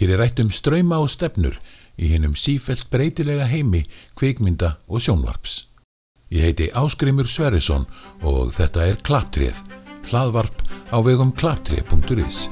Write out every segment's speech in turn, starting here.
Hér er rætt um ströyma og stefnur í hennum sífelt breytilega heimi, kvikmynda og sjónvarps. Ég heiti Áskrimur Sverrisson og þetta er Klapptrið, hlaðvarp á vegum klapptrið.is.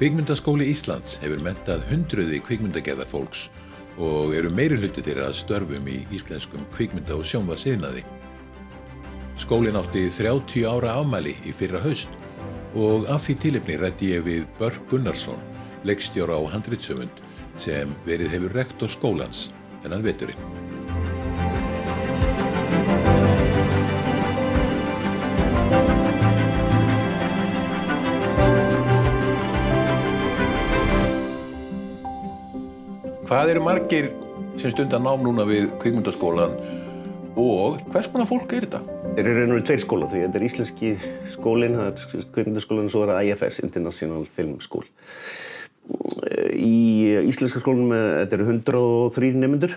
Kvikmyndaskóli Íslands hefur mentað hundruði kvikmyndageðar fólks og eru meiri hluti þeirra að störfum í íslenskum kvikmynda og sjónva siðnaði. Skólinn átti 30 ára afmæli í fyrra haust og af því tilipni rætti ég við Börg Gunnarsson, leikstjóra á handritsöfund sem verið hefur rektor skólans þennan veturinn. Hvað eru margir sem stundar nám núna við kvikmyndaskólan og hvers konar fólk er þetta? Þeir eru raun og veru tveir skólar, þetta er íslenski skólinn, það er kvikmyndaskólan og svo er það IFS, International Film School. Í íslenska skólanum þetta eru 103 nefnendur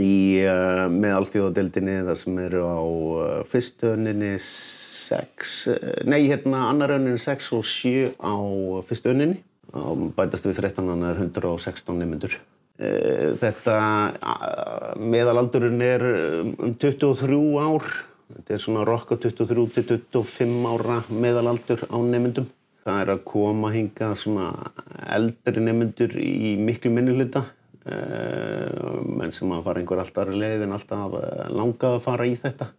í uh, meðalþjóðadeldinni þar sem eru á uh, fyrstu önninni 6, nei hérna annar önninni 6 og 7 á fyrstu önninni bætast við 13 þannig er 116 nefnendur. Þetta meðalaldurinn er um 23 ár, þetta er svona rokka 23 til 25 ára meðalaldur á nefnendum. Það er að koma hinga svona eldri nefnendur í miklu minnuluta, menn sem að fara einhver alltaf leið en alltaf langað að fara í þetta.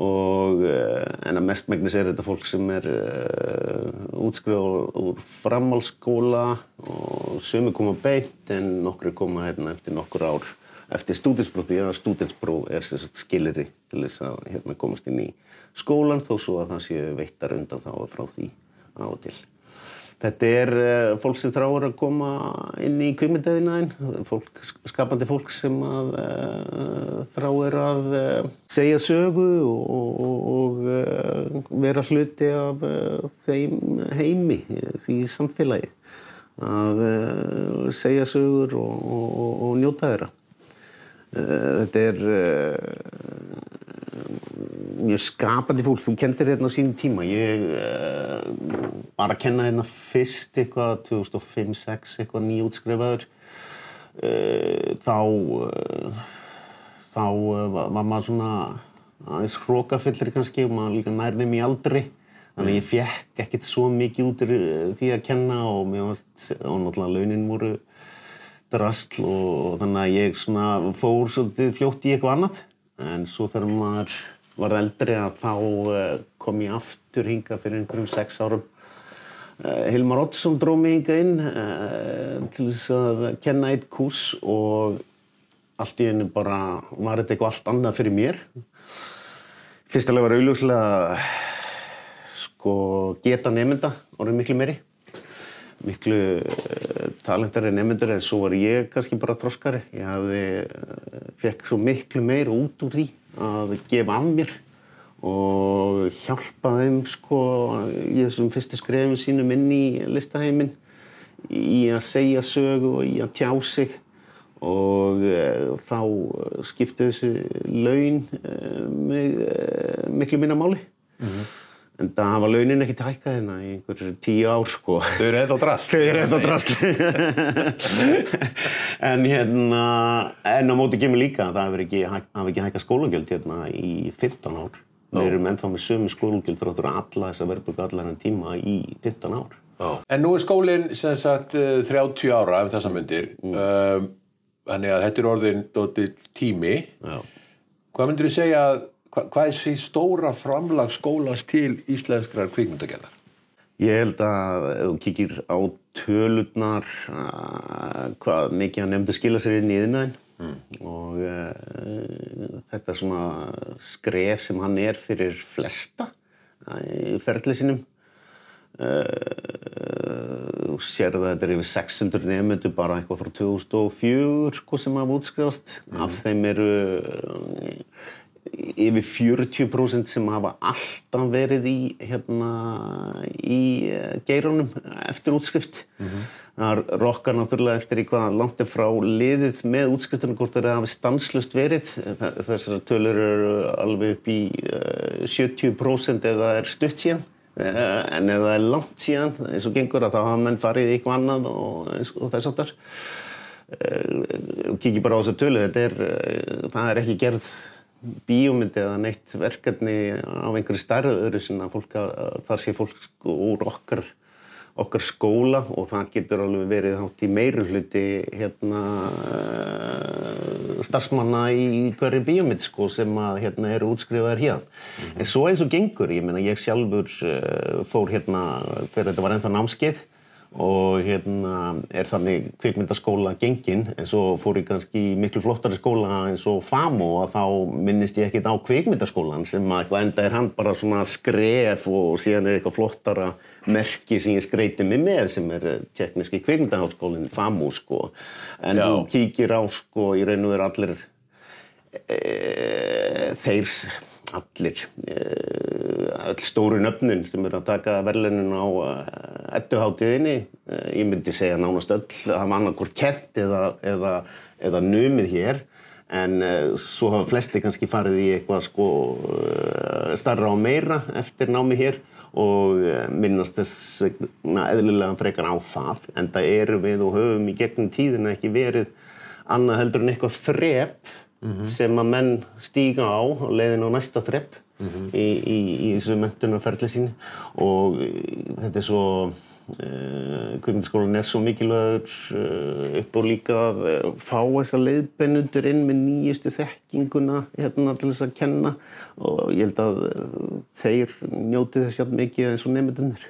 Og, en að mestmægnis er þetta fólk sem er uh, útskrifað úr framhaldsskóla og sömu koma beint en nokkru koma hérna, eftir nokkur ár eftir stúdinspróf því að stúdinspróf er skiliri til þess að hérna, komast inn í skólan þó svo að það séu veittar undan þá frá því á og til. Þetta er uh, fólk sem þráur að koma inn í kvikmyndaðinaðinn, skapandi fólk sem að, uh, þráur að uh, segja sögu og, og vera hluti af þeim heimi, því samfélagi. Að segja sögur og, og, og njóta þeirra. Þetta er mjög skapandi fólk. Þú kendir hérna á sínum tíma. Ég uh, var að kenna hérna fyrst eitthvað 2005-06 eitthvað nýjútskrifaður. Uh, þá uh, þá var maður svona aðeins hrókafyllir kannski og maður líka nærðum í aldri. Þannig að ég fekk ekkert svo mikið út úr því að kenna og mér varst, og náttúrulega launin voru drastl og þannig að ég svona fór svolítið fljótt í eitthvað annað. En svo þegar maður var eldri að þá kom ég aftur hinga fyrir einhverjum sex árum. Hilmar Oddsson dró mig hinga inn til þess að kenna eitt kurs og allt í hennu bara var þetta eitthvað allt annað fyrir mér. Fyrstulega var auðvitað sko geta nefnda orðið miklu meiri. Miklu talentari nefndur en svo var ég kannski bara þroskari. Ég hafði, fekk svo miklu meir út úr því að gefa af mér og hjálpa þeim sko í þessum fyrstu skrefum sínum inn í listaheimin í að segja sögu og í að tjá sig og e, þá skipti þessu laun e, miklu minna máli mm -hmm. En það hafa launin ekkert hækkað hérna í einhverjum tíu ár sko. Þau eru ennþá drast Þau eru ennþá drast en hérna en á móti kemur líka að það hafi ekki, ekki hækkað skólagjöld hérna í 15 ár. Við erum ennþá með sömu skólagjöld þráttur að alla þessa verðbúrku allar en tíma í 15 ár. Já. En nú er skólinn sem sagt 30 ára ef þessa myndir mm. um, þannig að þetta er orðin dótið tími. Já. Hvað myndir þú segja hva, hvað er því stóra framlag skólans til íslenskrar kvikmyndagerðar? Ég held að ef þú kikir á tölurnar hvað mikið hann nefndi skila sér inn í yðnaðin mm. og uh, þetta svona skref sem hann er fyrir flesta í ferli sinum þú uh, sér að þetta er yfir 600 nefnendur bara eitthvað frá 2004 sko, sem hafa útskrifast mm. af þeim eru yfir 40% sem hafa alltaf verið í, hérna, í geirunum eftir útskrift. Mm -hmm. Það rokkar náttúrulega eftir í hvaða langt er frá liðið með útskriftunum hvort það hafi stanslust verið. Þessar tölur eru alveg upp í 70% ef það er stutt síðan. En ef það er langt síðan, eins og gengur að þá hafa menn farið í eitthvað annað og, og þess aftar. Kikið bara á þessa tölu, er, það er ekki gerð bíómyndi eða neitt verkefni á einhverju starðu öðru sem að þar sé fólk sko úr okkar, okkar skóla og það getur alveg verið hátt í meirur hluti hérna, starfsmanna í hverju bíómynd sko, sem að, hérna, eru útskrifaðar hérna. Mm -hmm. En svo eins og gengur, ég meina ég sjálfur uh, fór hérna þegar þetta var ennþá námskeið og hérna er þannig kvikmyndaskóla gengin en svo fór ég kannski í miklu flottari skóla eins og FAMO að þá minnist ég ekkert á kvikmyndaskólan sem að enda er hann bara svona skref og síðan er eitthvað flottara merki sem ég skreiti mig með sem er tekniski kvikmyndaháskólinn FAMO sko. En þú kíkir á sko í raun og veru allir e, þeir allir e, öll stóru nöfnun sem eru að taka verðlunum á ettuháttiðinni. Ég myndi segja nánast öll að hafa annarkort kent eða, eða, eða numið hér en svo hafa flesti kannski farið í eitthvað sko starra og meira eftir námi hér og minnast þess eðlilega frekar á það en það eru við og höfum í gegnum tíðina ekki verið annað heldur en eitthvað þrepp mm -hmm. sem að menn stíga á og leiðin á næsta þrepp mm -hmm. í, í, í þessu mentunarferðli síni og þetta er svo uh, kvikmyndaskólan er svo mikilvægur uh, upp og líka að uh, fá þessa leiðbennundur inn með nýjustu þekkinguna hérna til þess að kenna og ég held að þeir njóti þess hjálp mikið eins og nefndunir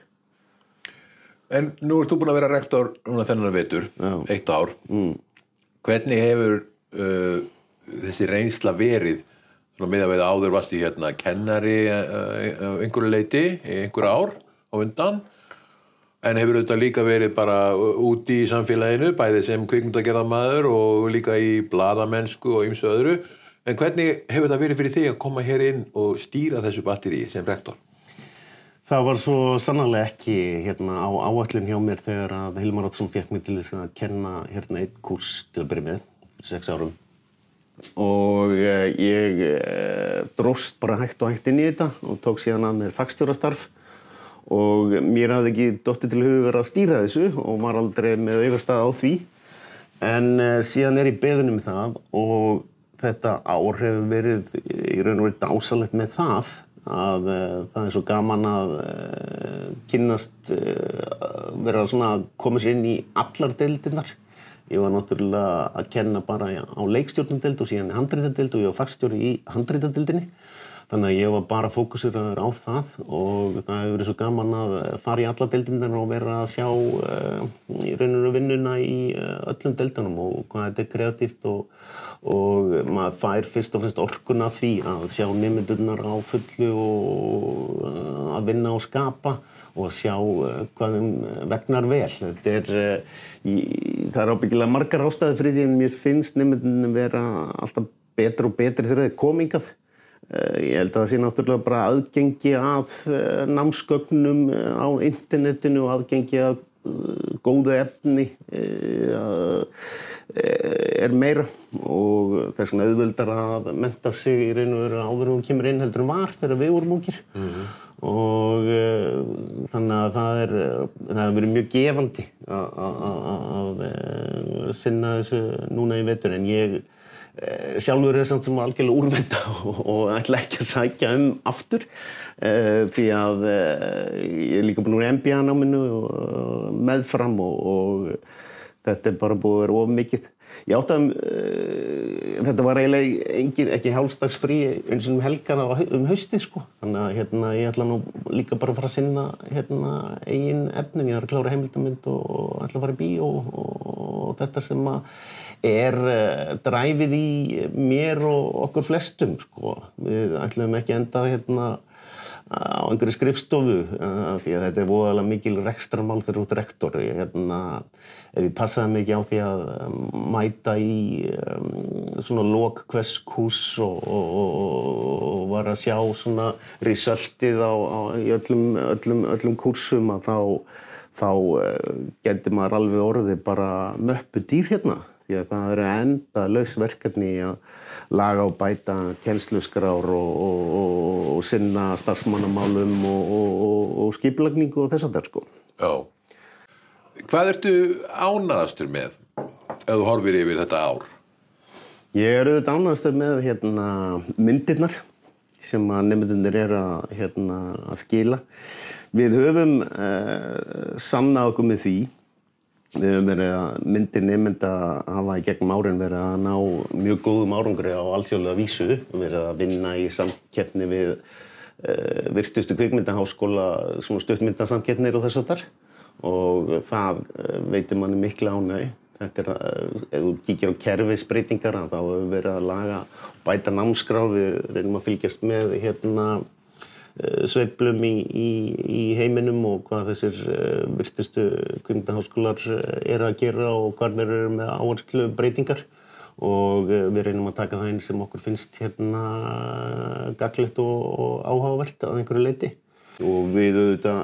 En nú ert þú búinn að vera rektor núna þennan vetur, Já. eitt ár mm. hvernig hefur þessi reynsla verið með að við áður varst í hérna kennari á einhverju leiti einhverju ár á undan en hefur auðvitað líka verið bara úti í samfélaginu bæðið sem kvikmundagerðarmadur og líka í bladamennsku og ymsu öðru en hvernig hefur það verið fyrir þig að koma hér inn og stýra þessu batteri sem rektor? Það var svo sannarlega ekki hérna, á áallin hjá mér þegar að Hilmar Ótsson fekk mig til þess að kenna hérna einn kurs til að byrja með, sex árum og eh, ég eh, dróst bara hægt og hægt inn í þetta og tók síðan að mér fagstjórastarf. Og mér hafði ekki dóttið til hugur að stýra þessu og var aldrei með aukastað á því. En eh, síðan er ég beðunum það og þetta ár hefur verið í raun og verið dásalegt með það að það er svo gaman að kynast vera svona að koma sér inn í allar deildinnar Ég var náttúrulega að kenna bara á leikstjórnundeld og síðan handreitadeld og ég var fagstjóri í handreitadildinni. Þannig að ég var bara fókusiraður á það og það hefur verið svo gaman að fara í alla deildinnar og vera að sjá uh, í rauninu vinnuna í uh, öllum deildunum og hvað þetta er kreatíft og, og maður fær fyrst og fremst orkun af því að sjá nefndunnar á fullu og uh, að vinna og skapa og að sjá hvað þeim vegnar vel. Er Í, það er ábyggilega margar ástæði fyrir því en mér finnst nefndunum vera alltaf betur og betri þegar það er komingað. Eh, ég held að það sé náttúrulega bara aðgengi að eh, námsgögnum eh, á internetinu og aðgengi að góða efni er meira. Og þess vegna auðvöldar að menta sig í raun og veru áður og kemur inn heldur en var þegar við vorum ungir. Mm -hmm og þannig að það er það hefur verið mjög gefandi að sinna þessu núna í vetur. En ég sjálfur er samt sem algjörlega úrvenda og, og ætla ekki að sækja um aftur því að ég er líka búin úr MBA-náminu meðfram og, og þetta er bara búið að vera of mikið Ég átti að þetta var eiginlega engin, ekki hálfstagsfrí eins og um helgana um haustið sko. Þannig að hérna, ég ætla nú líka bara að fara að sinna hérna, eigin efnin. Ég þarf að klára heimildamind og ætla að fara í bí og, og, þetta sem er uh, dræfið í mér og okkur flestum sko. Við ætlum ekki enda hérna á einhverju skrifstofu uh, því að þetta er voðalega mikil rekstramál þegar ert rektor ég, hérna, ég passaði mikið á því að um, mæta í um, svona lok hvers kús og, og, og var að sjá svona resultið á, á, öllum, öllum, öllum kursum að þá þá getur maður alveg orðið bara möppu dýr hérna því að það eru enda lausverkefni að laga og bæta kjenslusgrár og, og, og, og sinna starfsmannamálum og skipilagningu og þess að það sko. Já. Hvað ertu ánaðastur með ef þú horfir yfir þetta ár? Ég er auðvitað ánaðastur með hérna, myndirnar sem að nefndunir er að, hérna, að skila. Við höfum eh, sannað okkur með því Við höfum verið að myndir nefnda hafa í gegnum árin verið að ná mjög góðum árangri á allsjóðlega vísu. Við verið að vinna í samkeppni við uh, virtustu kvikmyndaháskóla, svona stuttmyndasamkeppnir og þess að þar. Og það uh, veitir manni miklu ánægi. Þetta er að, uh, ef þú kíkir á kerfisbreytingar, þá höfum við verið að laga, bæta námskrá, við reynum að fylgjast með hérna Eh, sveiflum í, í, í heiminum og hvað þessir uh, virtustu kvindaháskólar eh, eru að gera og hvað þeir eru með áherslu breytingar og við reynum að taka það einn sem okkur finnst hérna gaglitt og, og áhugavert að einhverju leiti og við auðvitað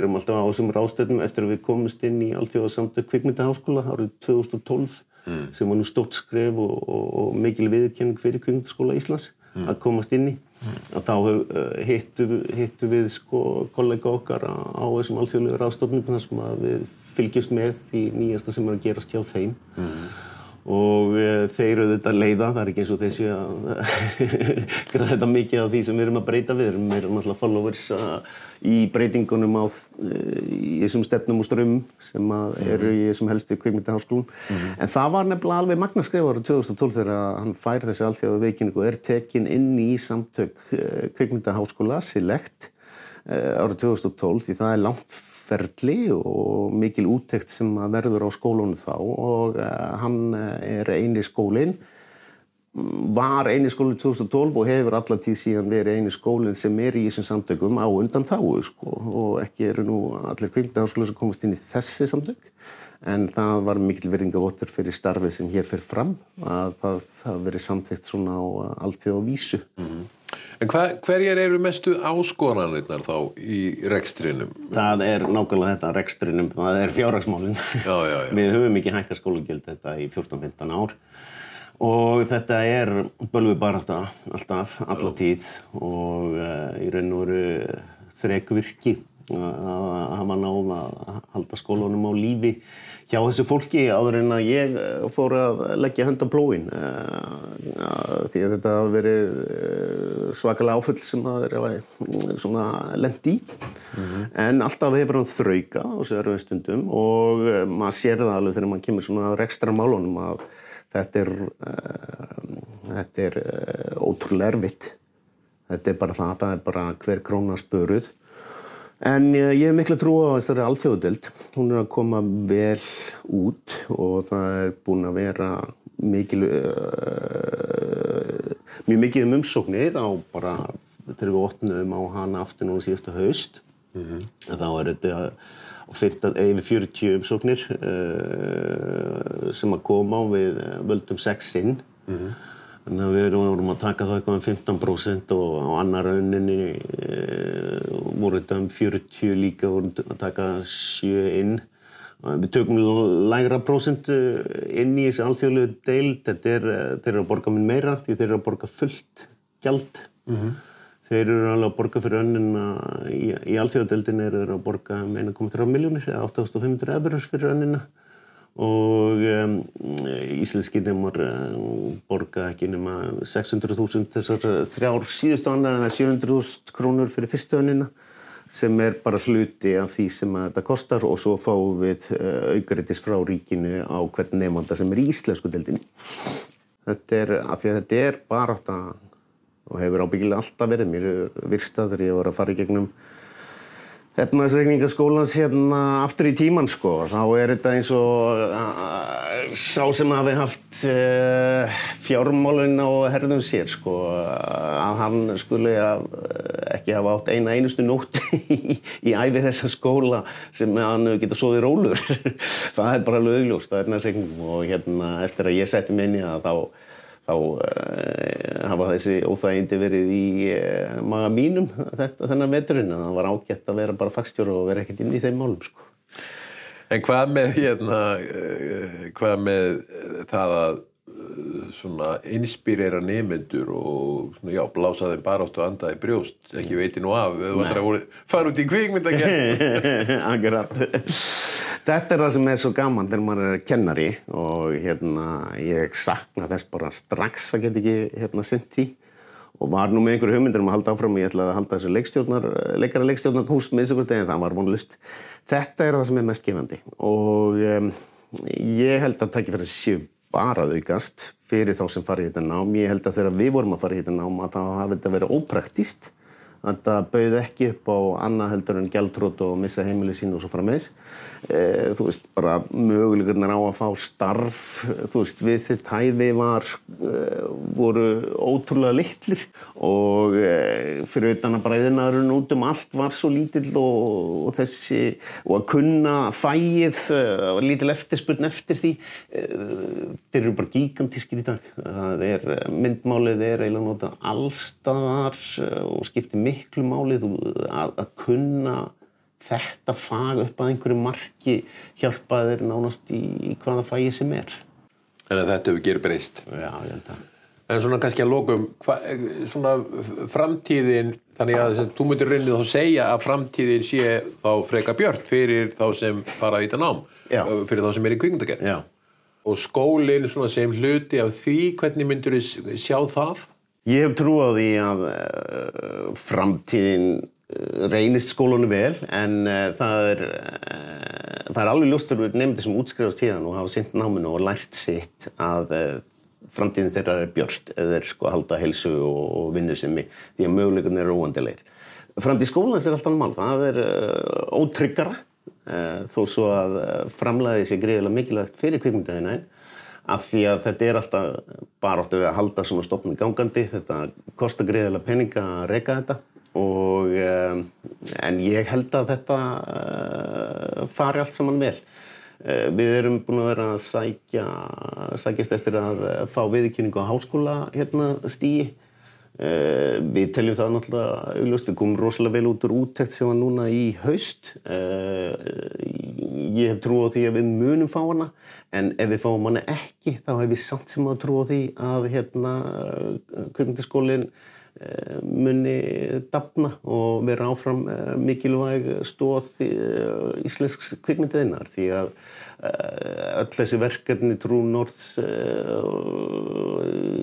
erum alltaf á þessum rástöðum eftir að við komumst inn í alltjóðasamtöð kvikmyndaháskóla árið 2012 mm. sem var nú stótt skref og, og, og mikil viðkjöning fyrir kvikmyndaskóla Íslands mm. að komast inn í að þá uh, hittu, hittu við sko kollega okkar á þessum alþjóðlegu ráðstofnum þar sem við fylgjumst með því nýjasta sem er að gerast hjá þeim mm. Og uh, þeir þetta leiða, það er ekki eins og þessi að græða þetta mikið af því sem við erum að breyta við, við erum alltaf followers uh, í breytingunum á í þessum stefnum og strömmum sem eru í þessum helstu kveikmyndaháskólum. Mm -hmm. En það var nefnilega alveg magnaskreif árið 2012 þegar hann fær þessi allþjóðu veikingu og er tekin inn í samtök kveikmyndaháskóla, Select, árið 2012 því það er langt ferli og mikil úttekt sem verður á skólunum þá og hann er eini skólinn var eini skólinn 2012 og hefur allar tíð síðan verið eini skólinn sem er í þessum samtökum á undan þáu sko. og ekki eru nú allir kvildaháskóla sem komast inn í þessi samtök en það var mikil verðingavottur fyrir starfið sem hér fyrir fram að það, það verið samtækt svona á alltíð á vísu mm -hmm. En hva, hverjar eru mestu áskoranirnar þá í rekstrinum? Það er nákvæmlega þetta rekstrinum, það er fjárraksmálinn Við höfum ekki hækka skólagjöld þetta í 14-15 ár. Og þetta er bölvi barata alltaf, alla tíð. Og uh, í raun og veru þrekvirki að hafa náð að halda skólunum á lífi hjá þessu fólki áður en að ég eh, fór að leggja hönd á plóin uh, því að þetta hafa verið svakalega áfull sem það er svona lend í mm -hmm. en alltaf hefur hann þrauka á þessu örfum stundum og maður sér það alveg þegar maður kemur svona rekstra málunum að þetta er, þetta er ótrúlega erfitt. Þetta er bara það, það er bara hver króna spöruð. En uh, ég hef miklu trú á þessari alltjóðdelt. Hún er að koma vel út og það er búin að vera mikil, mjög mikið um umsóknir á bara, þegar við opnum á hana aftur núna síðasta haust. Mm -hmm. Þá er þetta og yfir 40 umsóknir uh, sem að koma og við völdum 6 inn. Mm -hmm. Þannig að við vorum að taka það eitthvað um 15% og á annar rauninni uh, voru þetta um 40 líka vorum að taka 7 inn. Við tökum lægra prósent inn í þessi alþjóðlegu deil. Þetta er, þeir eru að borga minn meira því þeir eru að borga fullt gjald. Mm -hmm. Þeir eru alveg að borga fyrir önnina, í, í alltíðadeldin eru þeir að borga 1,3 miljónir eða 8500 eurur fyrir önnina og um, íslenski nefnur um, borga ekki nema 600.000 þessar þrjár síðustu annar en það er 700.000 krónur fyrir fyrstu önnina sem er bara hluti af því sem þetta kostar og svo fáum við uh, aukaritis frá ríkinu á hvern nefnda sem er í íslensku deldinni. Þetta er, af því að þetta er bara þetta og hefur ábyggilega alltaf verið mér virstað þegar ég var að fara í gegnum efnaðsreikningaskólans hérna aftur í tíman sko. Þá er þetta eins og uh, sá sem hafi haft uh, fjármálun á herðum sér sko að hann skuli að, ekki hafa átt eina einustu nótt í, í æfi þessa skóla sem hann geta sóðið rólur það er bara alveg augljóst að efnaðsreikningum og hérna eftir að ég setti minni að þá þá uh, hafa þessi óþægindi verið í uh, maga mínum þetta, þennan veturinn en það var ágætt að vera bara fagstjóru og vera ekkert inn í þeim málum sko. En hvað með hérna, uh, hvað með það að inspirera nemyndur og svona, já, blása þeim bara áttu að anda í brjóst, ekki veiti nú af, eða þú ætlar að voru- fara út í kvikmyndagerð. Akkurat. Þetta er það sem er svo gaman þegar maður er kennari og hérna, ég sakna þess bara strax að geta ekki hérna, sinnt því og var nú með einhverju hugmyndir um að halda áfram og ég ætlaði að halda þessu leikstjórnar, leikara leikstjórnar kúrs með þessu en það var vonlust. Þetta er það sem er mest gefandi og um, ég held að tækifæri séu bara að aukast fyrir þá sem í þetta nám. Ég held að þegar við vorum að í þetta nám að það hafi þetta verið ópraktíst Þetta bauð ekki upp á annað heldur en gjaldrót og missa heimili sín og svo frammeðis. E, þú veist, bara möguleikurnar á að fá starf, þú veist, við þitt hæði var, e, voru ótrúlega litlir og e, fyrir að bræðinarinn út um allt var svo lítill og, og þessi, og að kunna fæið, e, lítil eftirspurn eftir því, þeir eru bara gigantískir í dag. Það er, myndmálið er eiginlega notað allstaðar og skiptir miklu máli að, að kunna þetta fag upp að einhverju marki hjálpa þér nánast í, í hvaða fagi sem er. En þetta hefur gerð breyst. Já, ég held að. En svona kannski að lokum, hva, svona framtíðin, þannig að þú myndir raunnið þá segja að framtíðin sé þá freka björt fyrir þá sem fara í þetta nám, Já. fyrir þá sem er í kvikmyndagerð. Já. Og skólinn svona sem hluti af því, hvernig myndur þú sjá það? Ég hef trú á því að uh, framtíðin uh, reynist skólanu vel en uh, það, er, það er alveg ljóst fyrir nefndi sem útskrifast tíðan og hafa sint náminu og lært sitt að framtíðin þeirra er björst eða þeir sko halda helsu og, og vinnu sem mig því að möguleikunni eru óandilegir. Framtíð skólans er allt annað mál, það er ótryggara þó svo að framlæði sé greiðilega mikilvægt fyrir kvikmyndaðina af því að þetta er alltaf baráttu við að halda svona stofnum gangandi. Þetta kostar greiðilega peninga að reyka þetta. Og um, en ég held að þetta uh, fari allt saman vel. Uh, við erum búin að vera að sækja sækjast eftir að fá viðkynningu á háskóla hérna stíi Uh, við teljum það náttúrulega augljóst, við komum rosalega vel út úr úttekt sem var núna í haust. Uh, ég hef trú á því að við munum fá hana en ef við fáum hana ekki þá hef við samt sem að trú á því að hérna kvömyndaskólinn uh, muni dafna og vera áfram mikilvæg stóð íslensks kvikmyndiðinnar því að öll þessi verkefni True North uh,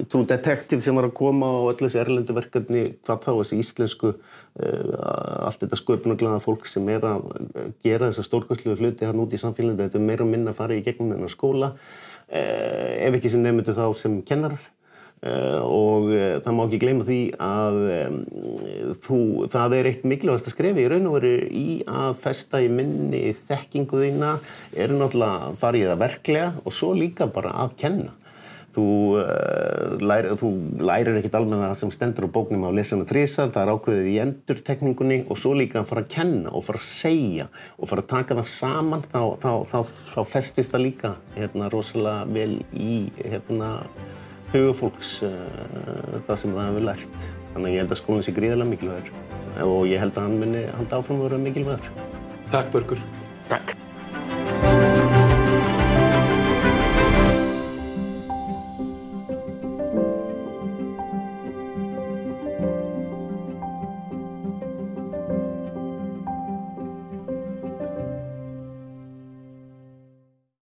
True Detective sem var að koma og öll þessi erlendu verkefni hvað þá þessi íslensku uh, allt þetta sköpunaglaða fólk sem er að gera þessa stórkvæslu hluti hann út í samfélaginu, þetta er meira minna að fara í gegnum þennan skóla. Ef ekki sem nefndu þá sem kennarar og uh, það má ekki gleyma því að þú, það er eitt mikilvægast að skrefi í raun og veru í að festa í minni þekkingu þína er náttúrulega að fara í það verklega og svo líka bara að kenna. Þú, uh, læri, þú lærir ekkit alveg það sem stendur á bóknum á lesana þrísar, það er ákveðið í endurtekningunni og svo líka að fara að kenna og fara að segja og fara að taka það saman þá, þá, þá, þá festist það líka hérna, rosalega vel í hérna hugafólks uh, það sem það hefur lært. Þannig að ég held að skólinn sé gríðarlega mikilvægur og ég held að hann muni halda áfram að vera mikilvægur. Takk Börgur. Takk.